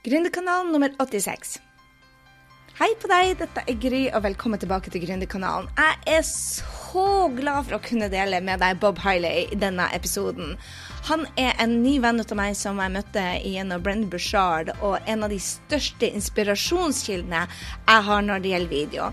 Gründerkanalen nummer 86. Hei på deg, dette er Gry, og velkommen tilbake til Gründerkanalen. Jeg er så glad for å kunne dele med deg Bob Hiley i denne episoden. Han er en ny venn av meg som jeg møtte gjennom Brenn Bushard, og en av de største inspirasjonskildene jeg har når det gjelder video.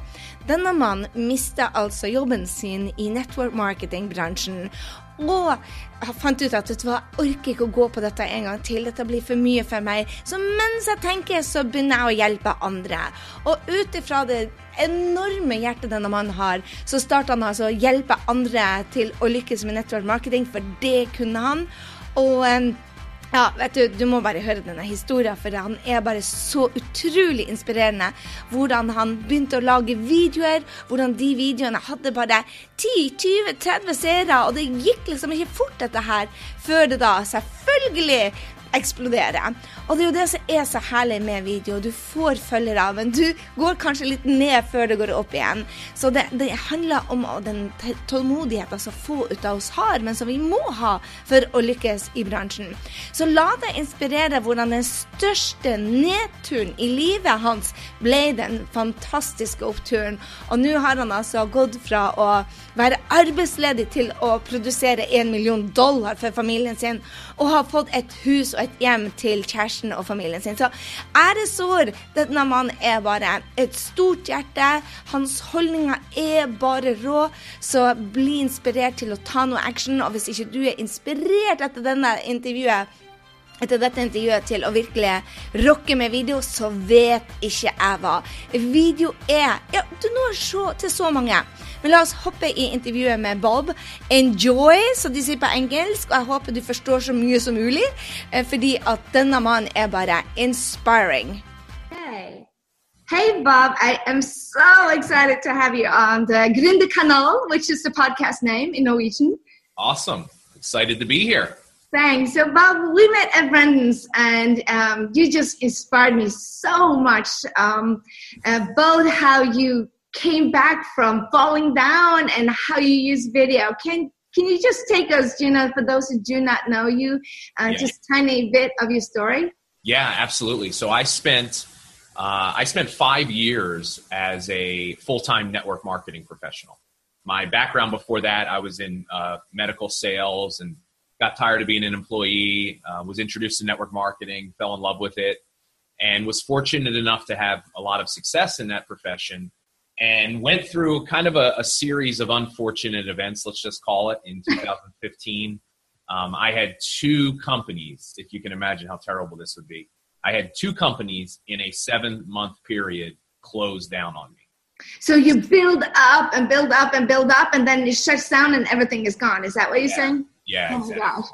Denne mannen mista altså jobben sin i network marketing-bransjen, og jeg fant ut at vet du hva, jeg orker ikke å gå på dette en gang til. Dette blir for mye for meg. Så mens jeg tenker, så begynner jeg å hjelpe andre. Og ut ifra det enorme hjertet denne mannen har, så starta han altså å hjelpe andre til å lykkes med network marketing, for det kunne han. Og ja, vet du, du må bare høre denne historien, for han er bare så utrolig inspirerende. Hvordan han begynte å lage videoer, hvordan de videoene hadde bare 10-20-30 seere, og det gikk liksom ikke fort, dette her, før det da selvfølgelig eksplodere. Og det er jo det som er så herlig med video. Du får følgere, men du går kanskje litt ned før det går opp igjen. Så det, det handler om den tålmodigheten som få ut av oss har, men som vi må ha for å lykkes i bransjen. Så la deg inspirere hvordan den største nedturen i livet hans ble den fantastiske oppturen. Og nå har han altså gått fra å være arbeidsledig til å produsere en million dollar for familien sin, og har fått et hus og et hjem til kjæresten og familien sin. Så æresord! Denne mannen er bare et stort hjerte. Hans holdninger er bare rå. Så bli inspirert til å ta noe action. Og hvis ikke du er inspirert etter denne intervjuet, etter dette intervjuet til å virkelig rocke med video, så vet ikke jeg hva. Video er Ja, du når så til så mange. Men la oss hoppe i intervjuet med Bob. Enjoy, som de sier på engelsk, og jeg håper du forstår så mye som mulig, eh, fordi at denne mannen er bare inspiring. Hey. Hey, Bob. I am so excited to have you on the Gründerkanal, which is the podcast name in Norwegian. Awesome. Excited to be here. Thanks. So, Bob, we met at Brendon's, and um, you just inspired me so much. Um, uh, both how you came back from falling down and how you use video. Can can you just take us, you know, for those who do not know you, uh, yeah. just tiny bit of your story? Yeah, absolutely. So I spent uh, I spent five years as a full time network marketing professional. My background before that, I was in uh, medical sales and got tired of being an employee. Uh, was introduced to network marketing, fell in love with it, and was fortunate enough to have a lot of success in that profession and went through kind of a, a, series of unfortunate events, let's just call it, in 2015. Um, I had two companies, if you can imagine how terrible this would be. I had two companies in a seven month period close down on me. So you build up and build up and build up, and then it shuts down and everything is gone. Is that what you're yeah. saying? Yeah. Oh exactly. my gosh.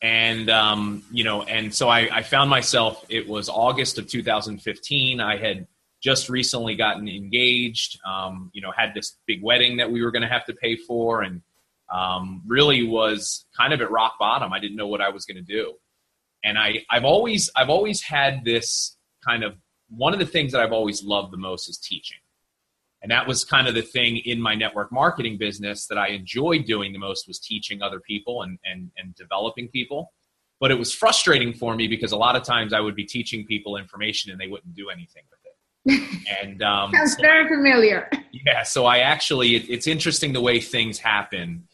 And um, you know, and so I, I found myself. It was August of 2015. I had just recently gotten engaged. Um, you know, had this big wedding that we were going to have to pay for, and um, really was kind of at rock bottom. I didn't know what I was going to do, and I I've always I've always had this kind of one of the things that I've always loved the most is teaching. And that was kind of the thing in my network marketing business that I enjoyed doing the most was teaching other people and, and, and developing people. But it was frustrating for me because a lot of times I would be teaching people information and they wouldn't do anything with it. and um, sounds very familiar. Yeah, so I actually, it, it's interesting the way things happen.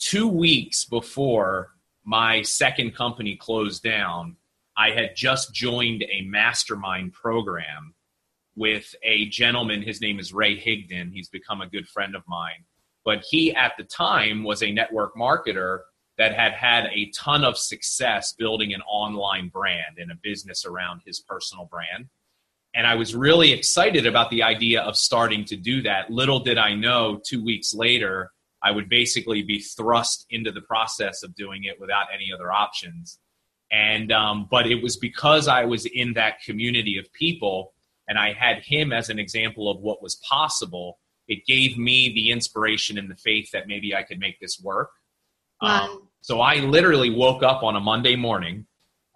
Two weeks before my second company closed down, I had just joined a mastermind program with a gentleman. His name is Ray Higdon. He's become a good friend of mine. But he, at the time, was a network marketer that had had a ton of success building an online brand and a business around his personal brand. And I was really excited about the idea of starting to do that. Little did I know, two weeks later, I would basically be thrust into the process of doing it without any other options. And, um, but it was because I was in that community of people and I had him as an example of what was possible. It gave me the inspiration and the faith that maybe I could make this work. Wow. Um, so I literally woke up on a Monday morning.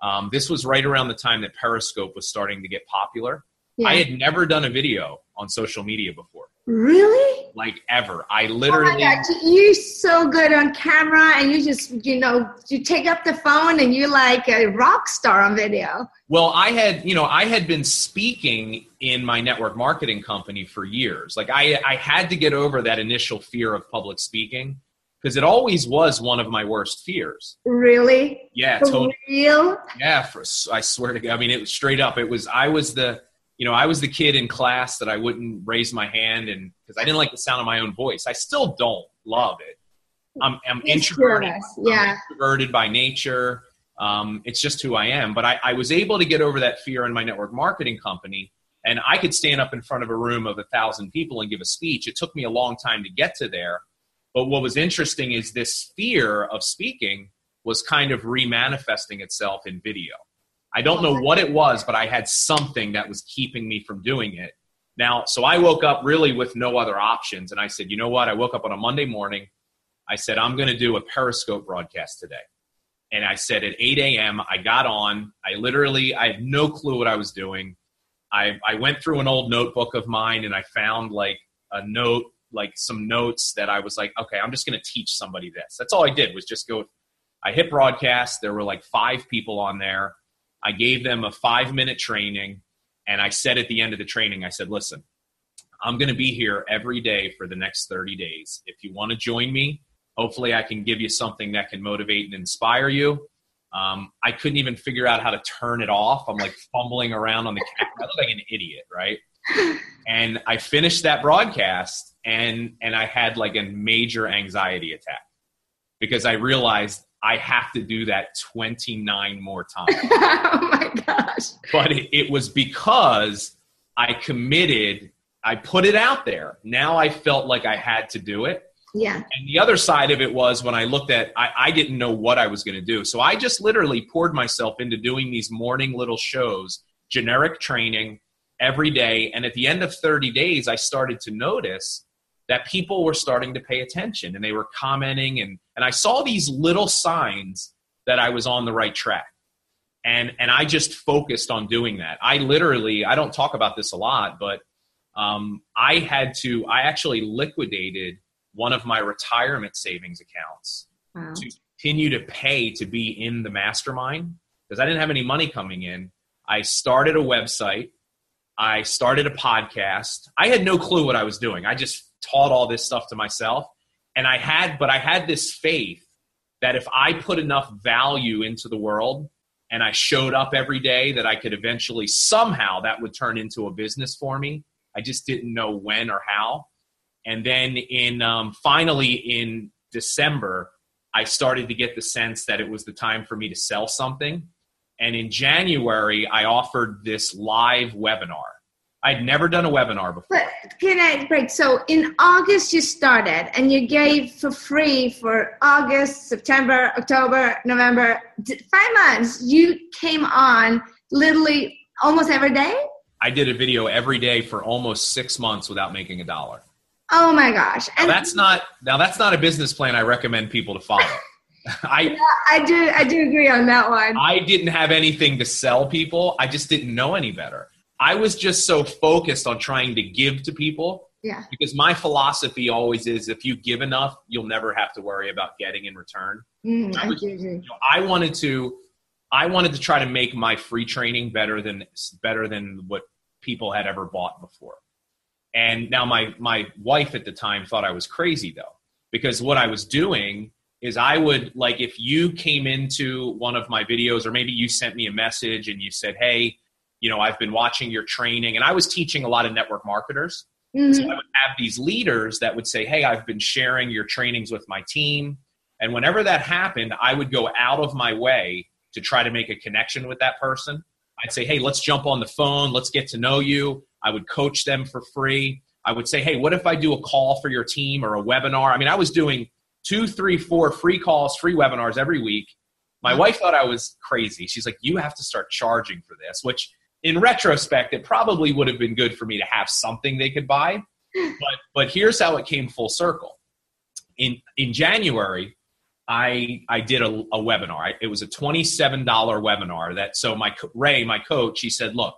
Um, this was right around the time that Periscope was starting to get popular. Yeah. I had never done a video on social media before. Really? like ever. I Oh literally you- you're so good on camera, and you just, you know, you take up the phone and you're like a rock star on video. Well, I had, you know, I had been speaking in my network marketing company for years. Like I, I had to get over that initial fear of public speaking because it always was one of my worst fears. Really? Yeah, For totally. real? Yeah, for, I swear to God. I mean, it was straight up. It was I was the, you know, I was the kid in class that I wouldn't raise my hand and because I didn't like the sound of my own voice. I still don't love it. I'm, I'm introverted. Yeah. I'm introverted by nature. Um, it's just who I am. But I, I was able to get over that fear in my network marketing company. And I could stand up in front of a room of a thousand people and give a speech. It took me a long time to get to there. But what was interesting is this fear of speaking was kind of remanifesting itself in video. I don't know what it was, but I had something that was keeping me from doing it. Now, so I woke up really with no other options. And I said, you know what? I woke up on a Monday morning. I said, I'm going to do a Periscope broadcast today. And I said at 8 a.m., I got on. I literally, I had no clue what I was doing. I, I went through an old notebook of mine and I found like a note, like some notes that I was like, okay, I'm just going to teach somebody this. That's all I did was just go. I hit broadcast. There were like five people on there. I gave them a five minute training. And I said at the end of the training, I said, listen, I'm going to be here every day for the next 30 days. If you want to join me, hopefully I can give you something that can motivate and inspire you. Um, I couldn't even figure out how to turn it off. I'm like fumbling around on the camera. I look like an idiot, right? And I finished that broadcast and and I had like a major anxiety attack because I realized I have to do that 29 more times oh my gosh. but it, it was because I committed, I put it out there. Now I felt like I had to do it. Yeah. And the other side of it was when I looked at, I, I didn't know what I was going to do. So I just literally poured myself into doing these morning little shows, generic training every day. And at the end of 30 days, I started to notice that people were starting to pay attention and they were commenting. And, and I saw these little signs that I was on the right track and and I just focused on doing that. I literally I don't talk about this a lot, but um, I had to I actually liquidated one of my retirement savings accounts Wow. to continue to pay to be in the mastermind because I didn't have any money coming in. I started a website. I started a podcast. I had no clue what I was doing. I just taught all this stuff to myself. And I had, but I had this faith that if I put enough value into the world and I showed up every day, that I could eventually somehow that would turn into a business for me. I just didn't know when or how. And then in um, finally in December, I started to get the sense that it was the time for me to sell something. And in January, I offered this live webinar. I'd never done a webinar before. But can I break? So in August you started and you gave for free for August, September, October, November, five months. You came on literally almost every day. I did a video every day for almost six months without making a dollar. Oh my gosh! Now that's not now that's not a business plan I recommend people to follow. I I do I do agree on that one. I didn't have anything to sell people. I just didn't know any better. I was just so focused on trying to give to people Yeah. because my philosophy always is if you give enough, you'll never have to worry about getting in return. Mm, I I was- agree. You know, I wanted to I wanted to try to make my free training better than better than what people had ever bought before. And now my my wife at the time thought I was crazy though because what I was doing is I would like if you came into one of my videos or maybe you sent me a message and you said, "Hey, you know, I've been watching your training." And I was teaching a lot of network marketers. Mhm. So I would have these leaders that would say, Hey, I've been sharing your trainings with my team. And whenever that happened, I would go out of my way to try to make a connection with that person. I'd say, Hey, let's jump on the phone. Let's get to know you. I would coach them for free. I would say, Hey, what if I do a call for your team or a webinar? I mean, I was doing two, three, four free calls, free webinars every week. My wife thought I was crazy. She's like, You have to start charging for this, which in retrospect, it probably would have been good for me to have something they could buy. But but here's how it came full circle. In in January, I I did a, a webinar. I, it was a twenty seven dollar webinar. That so my Ray, my coach, he said, look,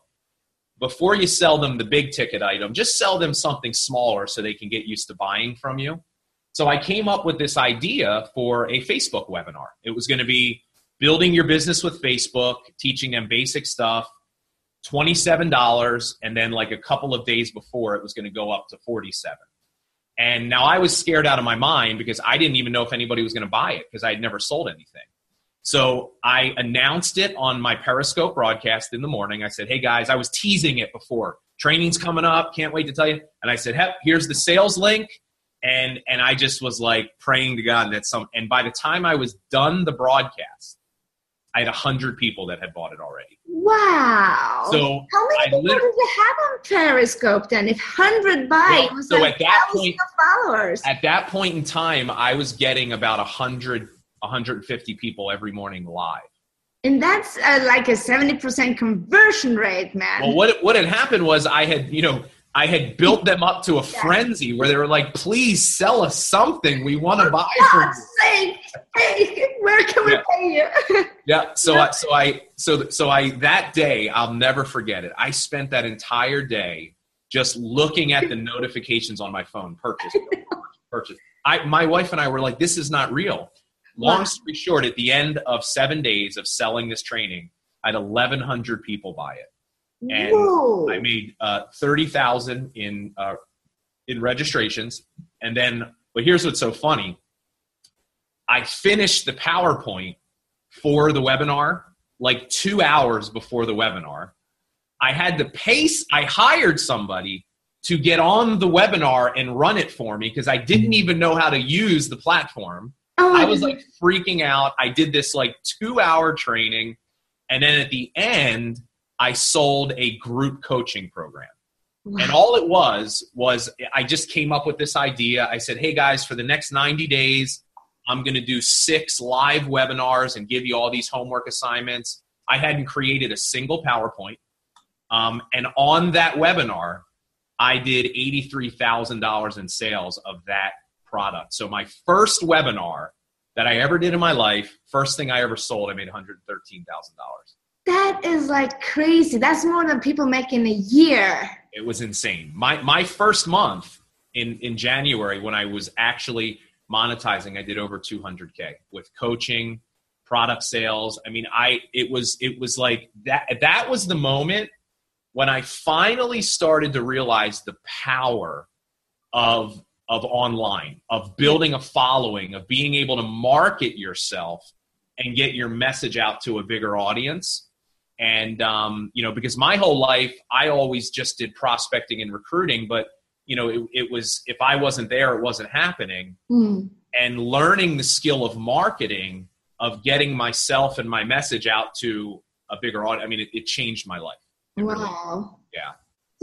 before you sell them the big ticket item, just sell them something smaller so they can get used to buying from you. So I came up with this idea for a Facebook webinar. It was going to be building your business with Facebook, teaching them basic stuff, $27, and then like a couple of days before it was going to go up to 47. And now I was scared out of my mind because I didn't even know if anybody was going to buy it because I had never sold anything. So I announced it on my Periscope broadcast in the morning. I said, "Hey guys, I was teasing it before. Training's coming up. Can't wait to tell you." And I said, "Hey, here's the sales link." And and I just was like praying to God that some. And by the time I was done the broadcast, I had a hundred people that had bought it already. Wow. So how many I people lit- did you have on Periscope then? If hundred buy, Well, so at that point- followers. At that point in time, I was getting about a hundred, 150 people every morning live. and that's uh, like a seventy percent conversion rate, man. Well, what what had happened was I had you know I had built them up to a frenzy where they were like, "Please sell us something. We want to buy from you." God's sake! Hey, where can we Yeah. pay you? Yeah. So I so I so so I that day I'll never forget it. I spent that entire day just looking at the notifications on my phone. Purchase, purchase. I my wife and I were like, "This is not real." Long Wow. story short, at the end of seven days of selling this training, I had 1,100 people buy it. And Whoa. I made uh, thirty thousand in uh, in registrations, and then. But here's what's so funny: I finished the PowerPoint for the webinar like two hours before the webinar. I had to pace. I hired somebody to get on the webinar and run it for me because I didn't even know how to use the platform. oh, I was like freaking out. I did this like two hour training. And then at the end, I sold a group coaching program. wow. And all it was, was I just came up with this idea. I said, hey guys, for the next 90 days, I'm going to do six live webinars and give you all these homework assignments. I hadn't created a single PowerPoint. Um, and on that webinar, I did $83,000 in sales of that product. So my first webinar that I ever did in my life, first thing I ever sold, I made $113,000. That is like crazy. That's more than people make in a year. It was insane. My my first month in in January when I was actually monetizing, I did over 200k with coaching, product sales. I mean, I it was it was like that that was the moment when I finally started to realize the power of of online, of building a following, of being able to market yourself and get your message out to a bigger audience. And um, you know, because my whole life I always just did prospecting and recruiting, but you know, it, it was if I wasn't there, it wasn't happening. Hmm. And learning the skill of marketing, of getting myself and my message out to a bigger audience. I mean, it, it changed my life. It really- Wow. yeah.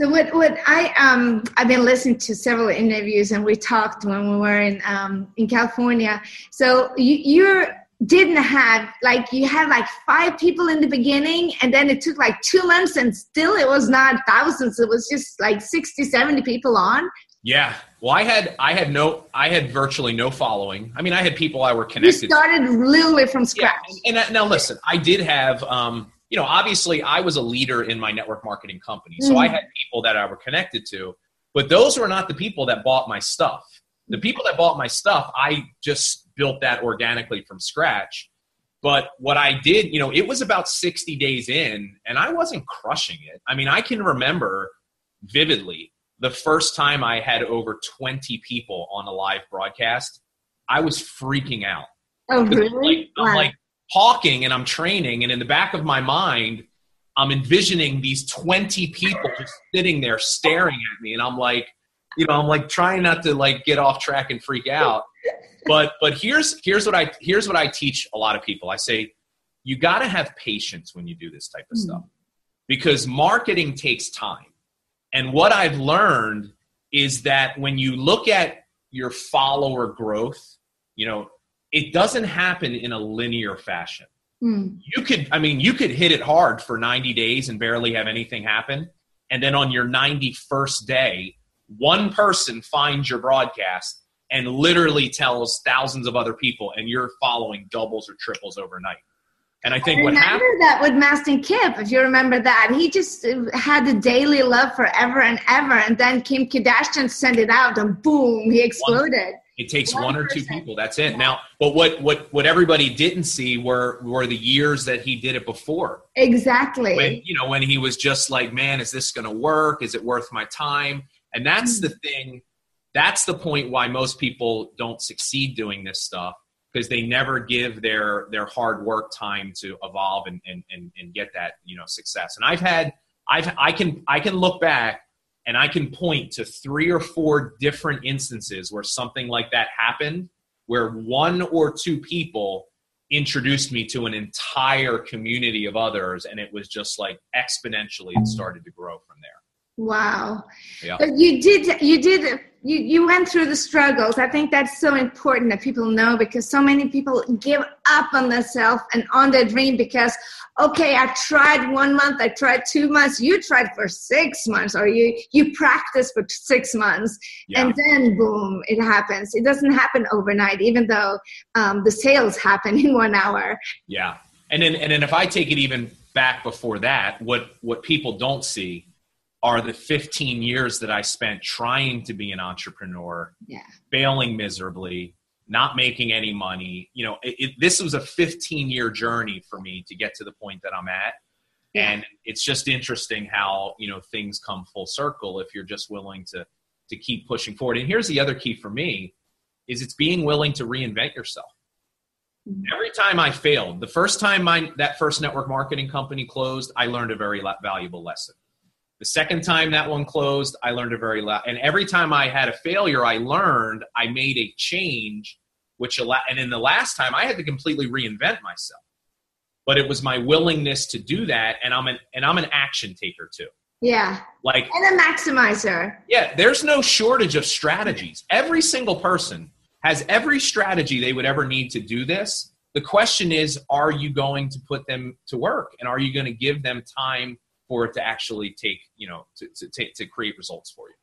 So what what I um I've been listening to several interviews and we talked when we were in um in California. So you you didn't have like you had like five people in the beginning and then it took like two months and still it was not thousands it was just like 60 70 people on Yeah. Well, I had I had no I had virtually no following. I mean, I had people I were connected. to. started literally from Yeah. scratch And, and now listen, I did have um, you know, obviously I was a leader in my network marketing company. So Mm. I had people that I were connected to, but those were not the people that bought my stuff. The people that bought my stuff, I just built that organically from scratch. But what I did, you know, it was about 60 days in and I wasn't crushing it. I mean, I can remember vividly the first time I had over 20 people on a live broadcast. I was freaking out. oh Like, really I'm Wow. like talking and I'm training, and in the back of my mind, I'm envisioning these 20 people just sitting there staring at me, and I'm like, you know, I'm like trying not to like get off track and freak out. But but here's here's what I here's what I teach a lot of people. I say you got to have patience when you do this type of Mm. stuff because marketing takes time. And what I've learned is that when you look at your follower growth, you know, it doesn't happen in a linear fashion. Hmm. You could, I mean, you could hit it hard for 90 days and barely have anything happen. And then on your 91st day, one person finds your broadcast and literally tells thousands of other people, and you're following doubles or triples overnight. And I think I what happened. that with Mastin Kipp, if you remember that. He just uh, had the daily love forever and ever. And then Kim Kardashian sent it out and boom, he exploded. It takes One one, or two people. That's it. Now, but what what what everybody didn't see were were the years that he did it before. Exactly. When you know when he was just like, man, is this going to work? Is it worth my time? And that's the thing. That's the point why most people don't succeed doing this stuff because they never give their their hard work time to evolve and and and, and get that you know success. And I've had I've I can I can look back and I can point to three or four different instances where something like that happened, where one or two people introduced me to an entire community of others, and it was just like exponentially it started to grow from there. Wow. Yeah. But you did you did you, you went through the struggles. I think that's so important that people know because so many people give up on themselves and on their dream because okay, I tried one month, I tried two months, you tried for six months, or you you practiced for six months, Yeah. and then boom, it happens. It doesn't happen overnight, even though um, the sales happen in one hour. Yeah. And then and then if I take it even back before that, what what people don't see are the 15 years that I spent trying to be an entrepreneur, Yeah. failing miserably, not making any money. You know, it, it, this was a 15 year journey for me to get to the point that I'm at. Yeah. And it's just interesting how, you know, things come full circle if you're just willing to to keep pushing forward. And here's the other key for me is it's being willing to reinvent yourself. Mm-hmm. Every time I failed, the first time my that first network marketing company closed, I learned a very valuable lesson. The second time that one closed, I learned a very lot. and every time I had a failure, I learned I made a change, which allowed. And in the last time, I had to completely reinvent myself. But it was my willingness to do that, and I'm an and I'm an action taker too. Yeah. Like And a maximizer. yeah, there's no shortage of strategies. Every single person has every strategy they would ever need to do this. The question is, are you going to put them to work and are you going to give them time for it to actually take, you know, to, to, take to create results for you?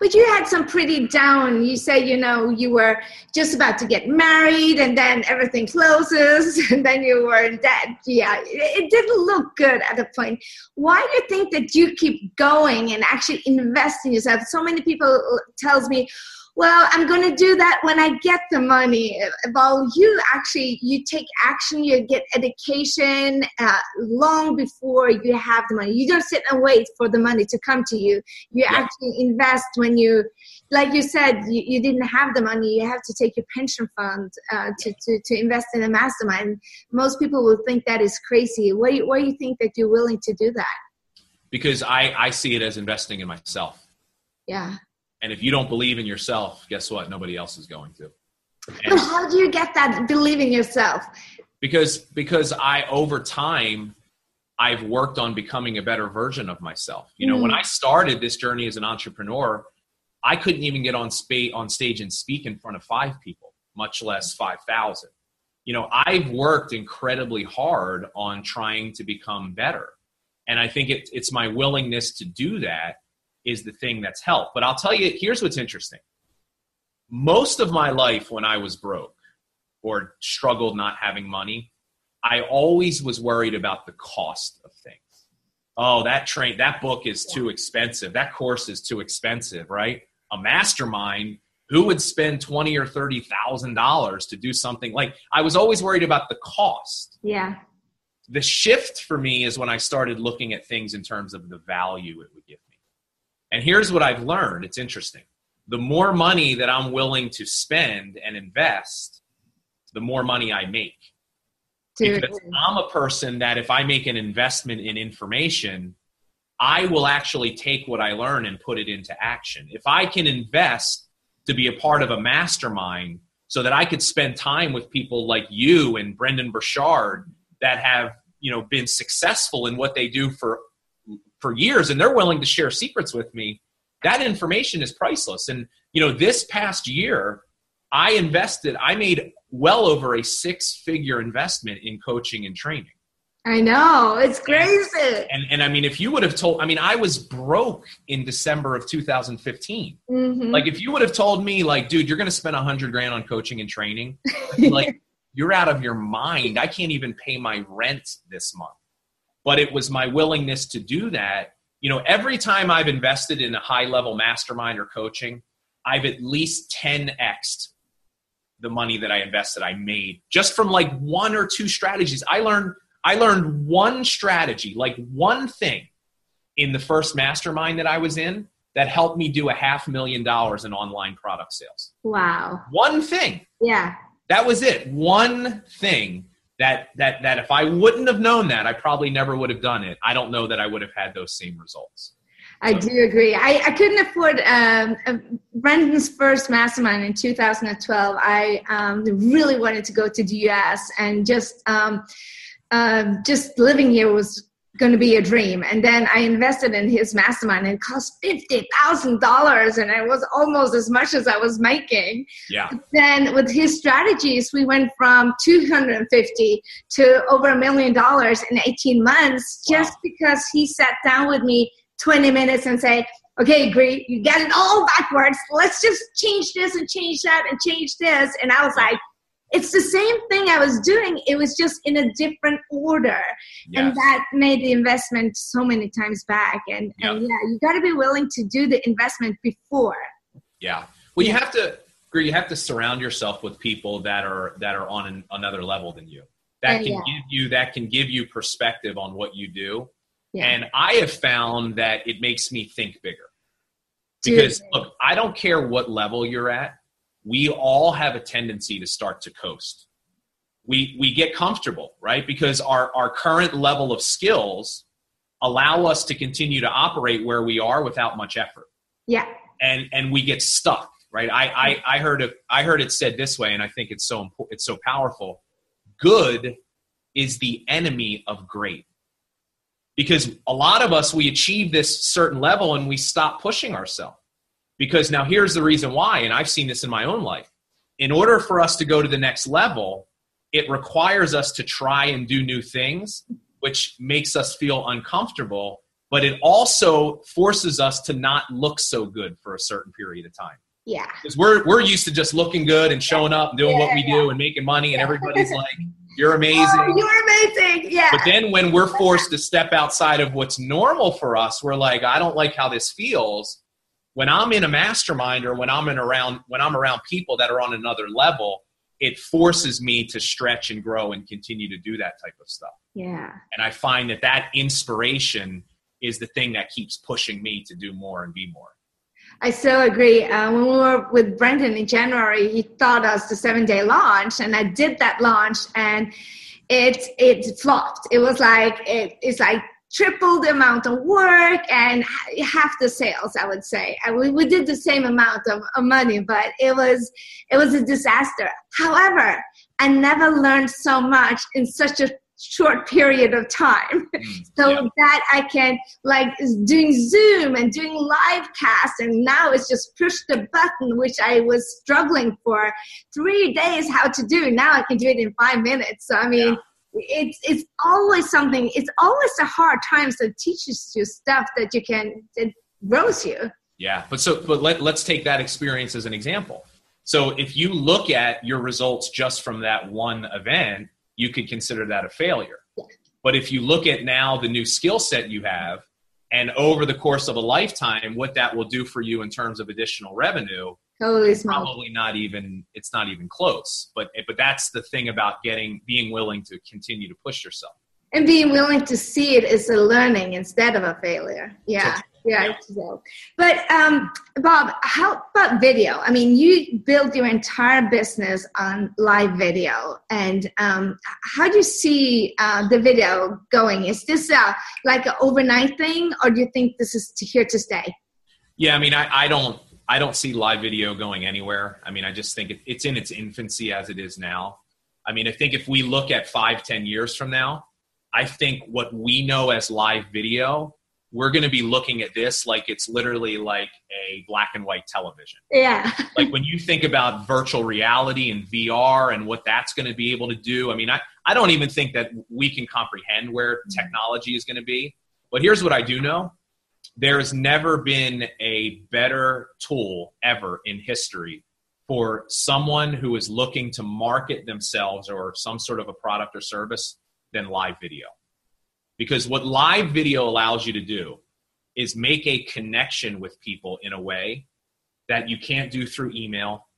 But you had some pretty down. You say, you know, you were just about to get married and then everything closes and then you were in debt. Yeah, it, it didn't look good at the point. Why do you think that you keep going and actually invest in yourself? So many people uh, tells me, well, I'm going to do that when I get the money. Well, you actually, you take action, you get education uh, long before you have the money. You don't sit and wait for the money to come to you. You Yeah. actually invest when you, like you said, you, you didn't have the money. You have to take your pension fund uh, to, to, to invest in a mastermind. Most people will think that is crazy. Why, why do you think that you're willing to do that? Because I, I see it as investing in myself. Yeah. And if you don't believe in yourself, guess what? Nobody else is going to. But And how do you get that believe in yourself? because because I over time I've worked on becoming a better version of myself. You know, when Mm. I started this journey as an entrepreneur, I couldn't even get on spa- on stage and speak in front of 5 people, much less 5,000. You know, I've worked incredibly hard on trying to become better. And I think it, it's my willingness to do that is the thing that's helped. But I'll tell you, here's what's interesting. Most of my life when I was broke, or struggled not having money, I always was worried about the cost of things. Oh, that train, that book is too expensive. That course is too expensive, right? A mastermind, who would spend twenty or thirty thousand dollars to do something like? I was always worried about the cost. Yeah. The shift for me is when I started looking at things in terms of the value it would give me. And here's what I've learned. It's interesting. The more money that I'm willing to spend and invest, the more money I make. Dude. Because I'm a person that if I make an investment in information, I will actually take what I learn and put it into action. If I can invest to be a part of a mastermind so that I could spend time with people like you and Brendon Burchard that have, you know, been successful in what they do for for years and they're willing to share secrets with me, that information is priceless. And you know, this past year, I invested, I made well over a six figure investment in coaching and training. I know. It's crazy. And, and I mean, if you would have told, I mean, I was broke in December of 2015. Mhm. Like, if you would have told me, like, dude, you're going to spend a hundred grand on coaching and training, like, you're out of your mind. I can't even pay my rent this month. But it was my willingness to do that. You know, every time I've invested in a high level mastermind or coaching, I've at least 10xed the money that I invested, I made just from like one or two strategies. I learned I learned one strategy, like one thing in the first mastermind that I was in that helped me do a half million dollars in online product sales. Wow. One thing. Yeah. That was it. One thing that that that if I wouldn't have known that, I probably never would have done it. I don't know that I would have had those same results. I do agree. I, I couldn't afford um, uh, Brendon's first mastermind in 2012. I um, really wanted to go to the US and just um, uh, just living here was going to be a dream. And then I invested in his mastermind and it cost $50,000 and it was almost as much as I was making. Yeah. But then with his strategies, we went from 250 to over a million dollars in 18 months just because he sat down with me 20 minutes and say, okay, great, you got it all backwards. Let's just change this and change that and change this. And I was like, it's the same thing I was doing. It was just in a different order. Yes. And that made the investment so many times back. And, yep. and yeah, you got to be willing to do the investment before. Yeah. Well, you have to, you have to surround yourself with people that are, that are on an, another level than you. That can yeah. give you, that can give you perspective on what you do yeah. And I have found that it makes me think bigger. Because Dude. look, I don't care what level you're at. We all have a tendency to start to coast. We we get comfortable, right? Because our our current level of skills allow us to continue to operate where we are without much effort. Yeah. And and we get stuck, right? I I, I heard it I heard it said this way, and I think it's so important. It's so powerful. Good is the enemy of great because a lot of us we achieve this certain level and we stop pushing ourselves because now here's the reason why and i've seen this in my own life in order for us to go to the next level it requires us to try and do new things which makes us feel uncomfortable but it also forces us to not look so good for a certain period of time yeah because we're, we're used to just looking good and showing up and doing yeah, what we yeah. do and making money and everybody's like you're amazing. Oh, you're amazing. Yeah. But then when we're forced to step outside of what's normal for us, we're like, I don't like how this feels. When I'm in a mastermind or when I'm in around when I'm around people that are on another level, it forces me to stretch and grow and continue to do that type of stuff. Yeah. And I find that that inspiration is the thing that keeps pushing me to do more and be more. I so agree. Uh, when we were with Brendon in January, he taught us the seven day launch, and I did that launch, and it it flopped. It was like it, it's like triple the amount of work and half the sales i would say. And we, we did the same amount of, of money but it was it was a disaster. However i never learned so much in such a short period of time. Mm, so yeah. that i can like doing zoom and doing live cast and now it's just push the button which i was struggling for three days how to do. Now i can do it in five minutes. So i mean yeah. It's it's always something. It's always a hard times that teaches you stuff that you can it grows you. Yeah, but so but let let's take that experience as an example. So if you look at your results just from that one event, you could consider that a failure. Yeah. But if you look at now the new skill set you have, and over the course of a lifetime, what that will do for you in terms of additional revenue, Holy probably not even it's not even close. But but that's the thing about getting being willing to continue to push yourself. And being willing to see it as a learning instead of a failure. Yeah yeah, yeah. But um, Bob, how about video? I mean, you built your entire business on live video, and um, how do you see uh, the video going? Is this uh, like an overnight thing, or do you think this is here to stay? Yeah, I mean, I, I don't, I don't see live video going anywhere. I mean, I just think it, it's in its infancy as it is now. I mean, I think if we look at five, ten years from now, I think what we know as live video we're going to be looking at this like it's literally like a black and white television. Yeah. like when you think about virtual reality and VR and what that's going to be able to do, I mean, I, I don't even think that we can comprehend where mm-hmm. technology is going to be. But here's what I do know there has never been a better tool ever in history for someone who is looking to market themselves or some sort of a product or service than live video. Because what live video allows you to do is make a connection with people in a way that you can't do through email.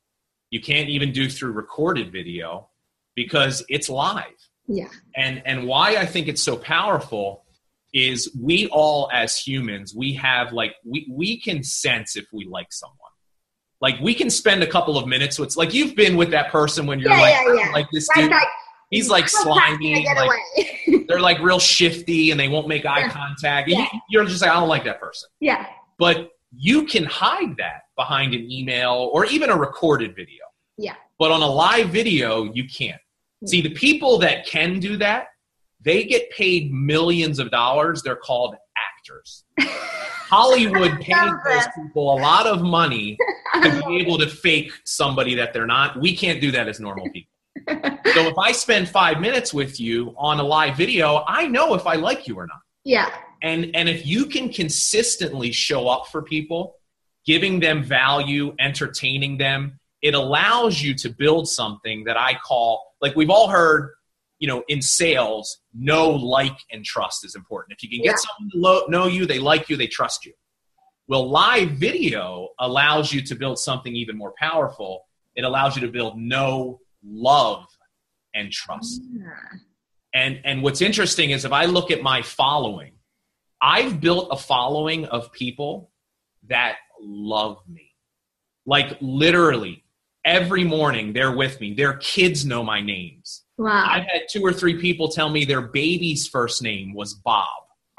You can't even do through recorded video because it's live. Yeah. And and why I think it's so powerful is we all as humans, we have like we we can sense if we like someone. Like we can spend a couple of minutes with like you've been with that person when you're Yeah, like yeah, yeah. like this Right, dude like, he's like how fast can I slimy like, they're like real shifty and they won't make eye contact. Yeah. You're just like I don't like that person. yeah. But you can hide that behind an email or even a recorded video. Yeah. But on a live video, you can't. See, the people that can do that, they get paid millions of dollars. They're called actors. Hollywood pays those people a lot of money to be able to fake somebody that they're not. We can't do that as normal people. So if I spend five minutes with you on a live video, I know if I like you or not yeah. and and if you can consistently show up for people giving them value entertaining them it allows you to build something that i call like we've all heard you know in sales know like and trust is important if you can get Yeah. someone to lo- know you they like you they trust you well live video allows you to build something even more powerful it allows you to build know love and trust Yeah. and and what's interesting is if I look at my following, I've built a following of people that love me. Like literally every morning they're with me. Their kids know my names. Wow. I've had two or three people tell me their baby's first name was Bob.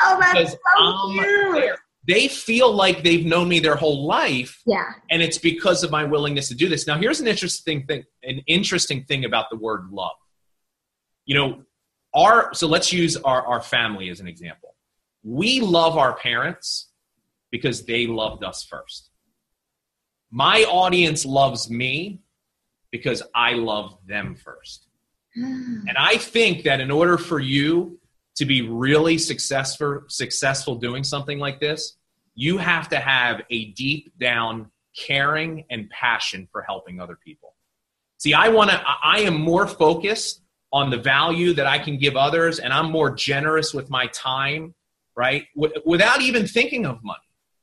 oh, that's so I'm cute. They feel like they've known me their whole life Yeah. and it's because of my willingness to do this. Now, here's an interesting thing. An interesting thing about the word love. You know, our so let's use our our family as an example. We love our parents because they loved us first. My audience loves me because I love them first. And I think that in order for you to be really successful successful doing something like this, you have to have a deep down caring and passion for helping other people. See, I want to I am more focused on the value that I can give others and I'm more generous with my time, right? W- without even thinking of money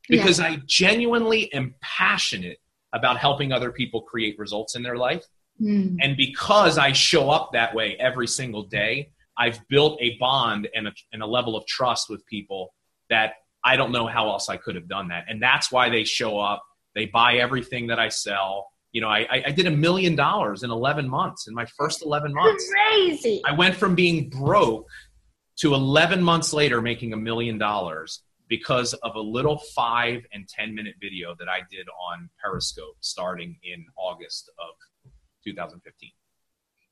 because I genuinely am passionate about helping other people create results in their life. Mm. And because I show up that way every single day, I've built a bond and a, and a level of trust with people that I don't know how else I could have done that. And that's why they show up. They buy everything that I sell. You know, I, I- I did a million dollars in 11 months, in my first 11 months. Crazy. I went from being broke to 11 months later making a million dollars because of a little five and 10 minute video that I did on Periscope starting in August of 2015.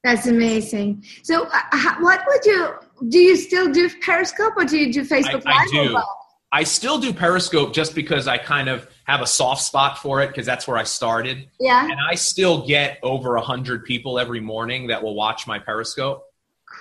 That's amazing. So, uh, what would you do? You still do Periscope or do you do Facebook I Live? or do. I still do Periscope just because I kind of have a soft spot for it because that's where I started. Yeah. And I still get over a 100 people every morning that will watch my Periscope.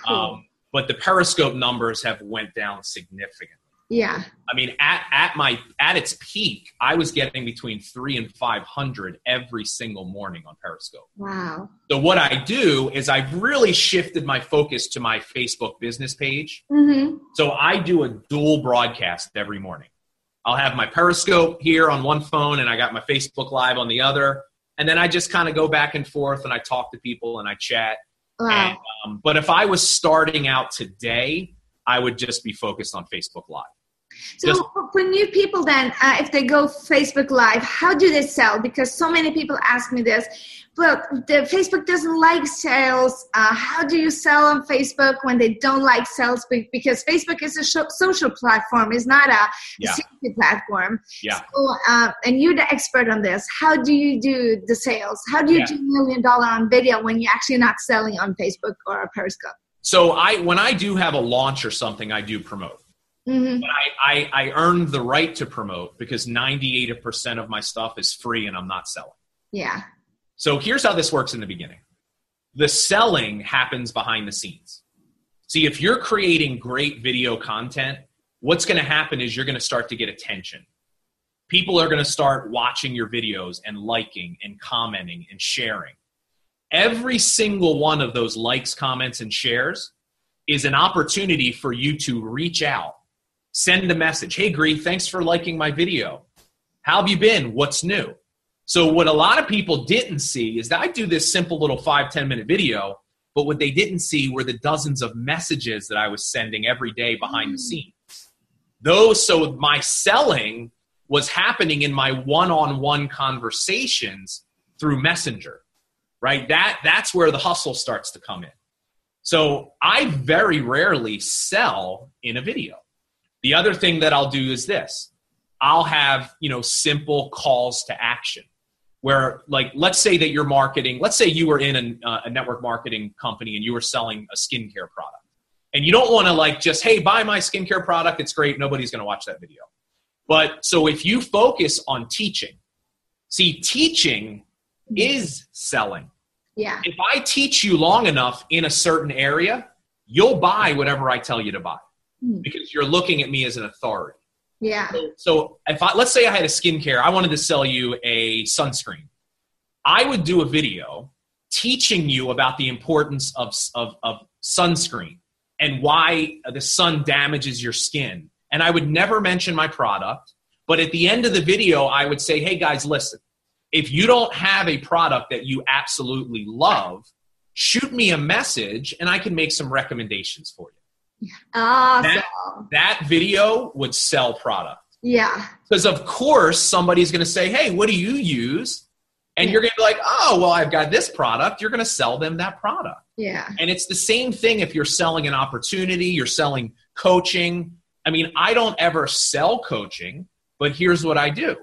Cool. Um, but the Periscope numbers have went down significantly. Yeah. I mean, at, at my at its peak, I was getting between three and five hundred every single morning on Periscope. Wow. So what I do is I've really shifted my focus to my Facebook business page. Mm-hmm. So I do a dual broadcast every morning. I'll have my Periscope here on one phone, and I got my Facebook Live on the other, and then I just kind of go back and forth, and I talk to people and I chat. Wow. And, um, but if I was starting out today, I would just be focused on Facebook Live. So Just- for- new people, then, uh, if they go Facebook Live, how do they sell? Because so many people ask me this. Well, the Facebook doesn't like sales. Uh, how do you sell on Facebook when they don't like sales? Because Facebook is a social platform, it's not a Yeah. safety platform. Yeah. So, uh, and you're the expert on this. How do you do the sales? How do you Yeah. do million dollar on video when you're actually not selling on Facebook or Periscope? So I when I do have a launch or something, I do promote. Hmm But I, I, I earned the right to promote because 98% of my stuff is free and I'm not selling. Yeah. So here's how this works in the beginning. The selling happens behind the scenes. See, if you're creating great video content, what's going to happen is you're going to start to get attention. people are going to start watching your videos and liking and commenting and sharing. Every single one of those likes, comments, and shares is an opportunity for you to reach out, send a message. Hey, Gry, thanks for liking my video. How have you been? What's new? So, what a lot of people didn't see is that I do this simple little five ten minute video, but what they didn't see were the dozens of messages that I was sending every day behind the mm. scenes. Those, so my selling was happening in my one on one conversations through Messenger, right? That, that's where the hustle starts to come in. So I very rarely sell in a video. The other thing that I'll do is this. I'll have, you know, simple calls to action where like let's say that you're marketing let's say you were in a, uh, a network marketing company and you were selling a skincare product and you don't want to like just hey buy my skincare product. It's great. Nobody's going to watch that video. But so if you focus on teaching see teaching is selling. Yeah. If i teach you long enough in a certain area you'll buy whatever i tell you to buy hmm. because you're looking at me as an authority yeah. So, if I let's say I had a skincare, I wanted to sell you a sunscreen. I would do a video teaching you about the importance of, of, of sunscreen and why the sun damages your skin. And I would never mention my product, but at the end of the video, I would say, hey guys, listen, if you don't have a product that you absolutely love, shoot me a message and I can make some recommendations for you. Awesome. That, that video would sell product. Yeah. Because of course somebody's going to say, "Hey, what do you use?" And yeah. you're going to be like, "Oh, well, I've got this product." You're going to sell them that product. Yeah. And it's the same thing if you're selling an opportunity, you're selling coaching. I mean, I don't ever sell coaching, but here's what I do.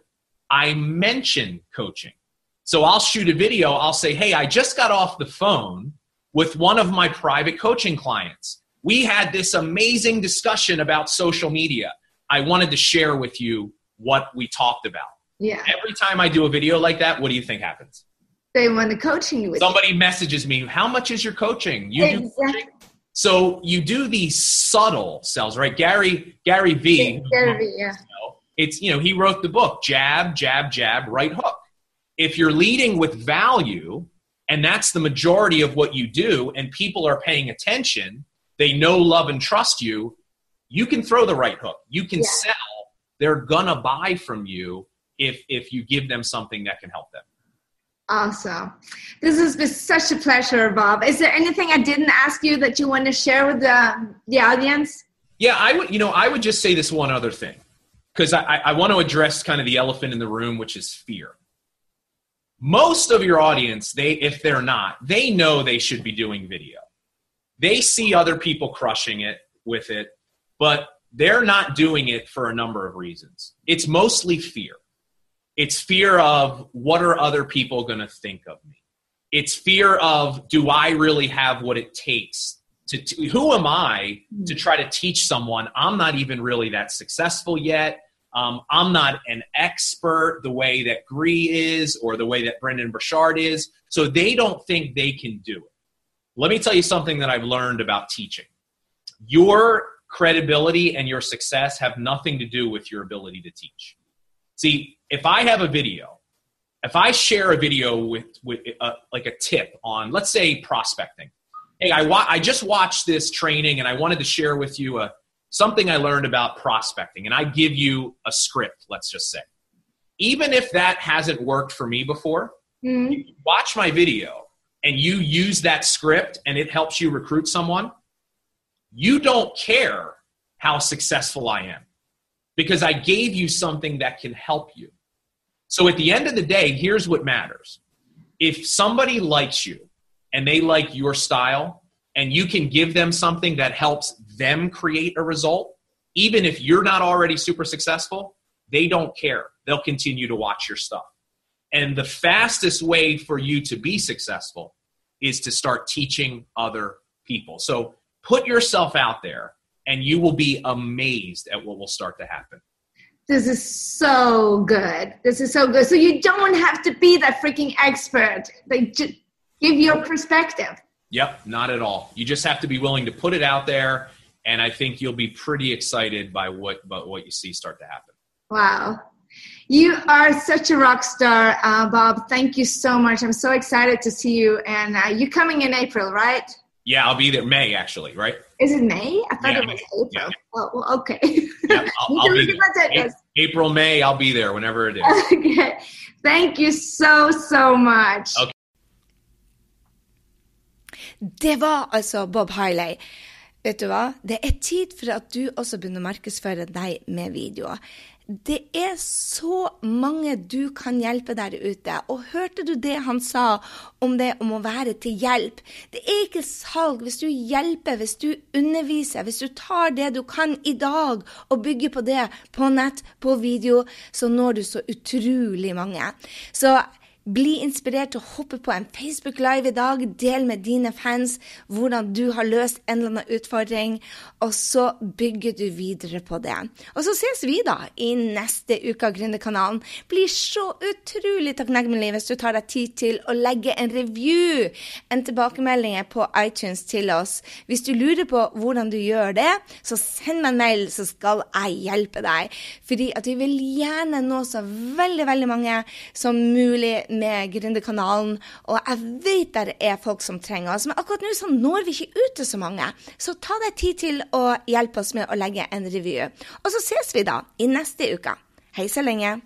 I mention coaching. So I'll shoot a video, I'll say, "Hey, I just got off the phone with one of my private coaching clients." We had this amazing discussion about social media. I wanted to share with you what we talked about. Yeah. Every time I do a video like that, what do you think happens? They want to coaching with Somebody you. messages me, how much is your coaching? You exactly. do coaching? So you do these subtle sells, right? Gary Gary V. Gary V. Yeah. It's you know he wrote the book jab jab jab right hook. If you're leading with value, and that's the majority of what you do, and people are paying attention, they know, love, and trust you, you can throw the right hook. You can yeah. sell. They're gonna buy from you if if you give them something that can help them. Awesome. This has been such a pleasure, Bob. Is there anything I didn't ask you that you want to share with the, the audience? Yeah, I would, you know, I would just say this one other thing because I, I want to address kind of the elephant in the room, which is fear. Most of your audience, they, if they're not, they know they should be doing video they see other people crushing it with it, but they're not doing it for a number of reasons. It's mostly fear. It's fear of what are other people going to think of me? It's fear of do I really have what it takes to, who am I to try to teach someone? I'm not even really that successful yet. Um, I'm not an expert the way that Gry is or the way that Brendon Burchard is. So they don't think they can do it. Let me tell you something that I've learned about teaching. Your credibility and your success have nothing to do with your ability to teach. See, if I have a video, if I share a video with, with a, uh, like a tip on, let's say, prospecting. Hey, I, wa- I just watched this training and I wanted to share with you a, something I learned about prospecting, and I give you a script, let's just say. Even if that hasn't worked for me before, mm-hmm. watch my video and you use that script and it helps you recruit someone, you don't care how successful I am because I gave you something that can help you. So at the end of the day, here's what matters. If somebody likes you and they like your style and you can give them something that helps them create a result, even if you're not already super successful, they don't care. They'll continue to watch your stuff. And the fastest way for you to be successful is to start teaching other people. So put yourself out there and you will be amazed at what will start to happen. This is so good. This is so good. So you don't have to be that freaking expert. Like just give your perspective. Yep, not at all. You just have to be willing to put it out there and I think you'll be pretty excited by what but what you see start to happen. Wow. You are such a rock star, uh, Bob. Thank you so much. I'm so excited to see you. And uh, you coming in April, right? Yeah, I'll be there May actually, right? Is it May? I thought Yeah, it was April. yeah. Oh, well, okay. Yeah, I'll, I'll be there. at my A- tickets. April, May, I'll be there whenever it is. okay. Thank you so, so much. Okay. Det var altså Bob Harley. Vet du hva? Det er tid for at du også begynner å markedsføre deg med videoer. Det er så mange du kan hjelpe der ute. Og hørte du det han sa om det om å være til hjelp? Det er ikke salg hvis du hjelper, hvis du underviser, hvis du tar det du kan i dag og bygger på det på nett, på video, så når du så utrolig mange. Så bli inspirert til å hoppe på en Facebook Live i dag. Del med dine fans hvordan du har løst en eller annen utfordring, og så bygger du videre på det. Og så ses vi da i neste uke av Gründerkanalen. Blir så utrolig takknemlig hvis du tar deg tid til å legge en review, en tilbakemelding på iTunes til oss. Hvis du lurer på hvordan du gjør det, så send meg en mail, så skal jeg hjelpe deg. Fordi at vi vil gjerne nå så veldig, veldig mange som mulig med Gründerkanalen. Og jeg vet der er folk som trenger oss, men akkurat nå så når vi ikke ut til så mange. Så ta deg tid til å hjelpe oss med å legge en review. Og så ses vi da i neste uke. Hei så lenge.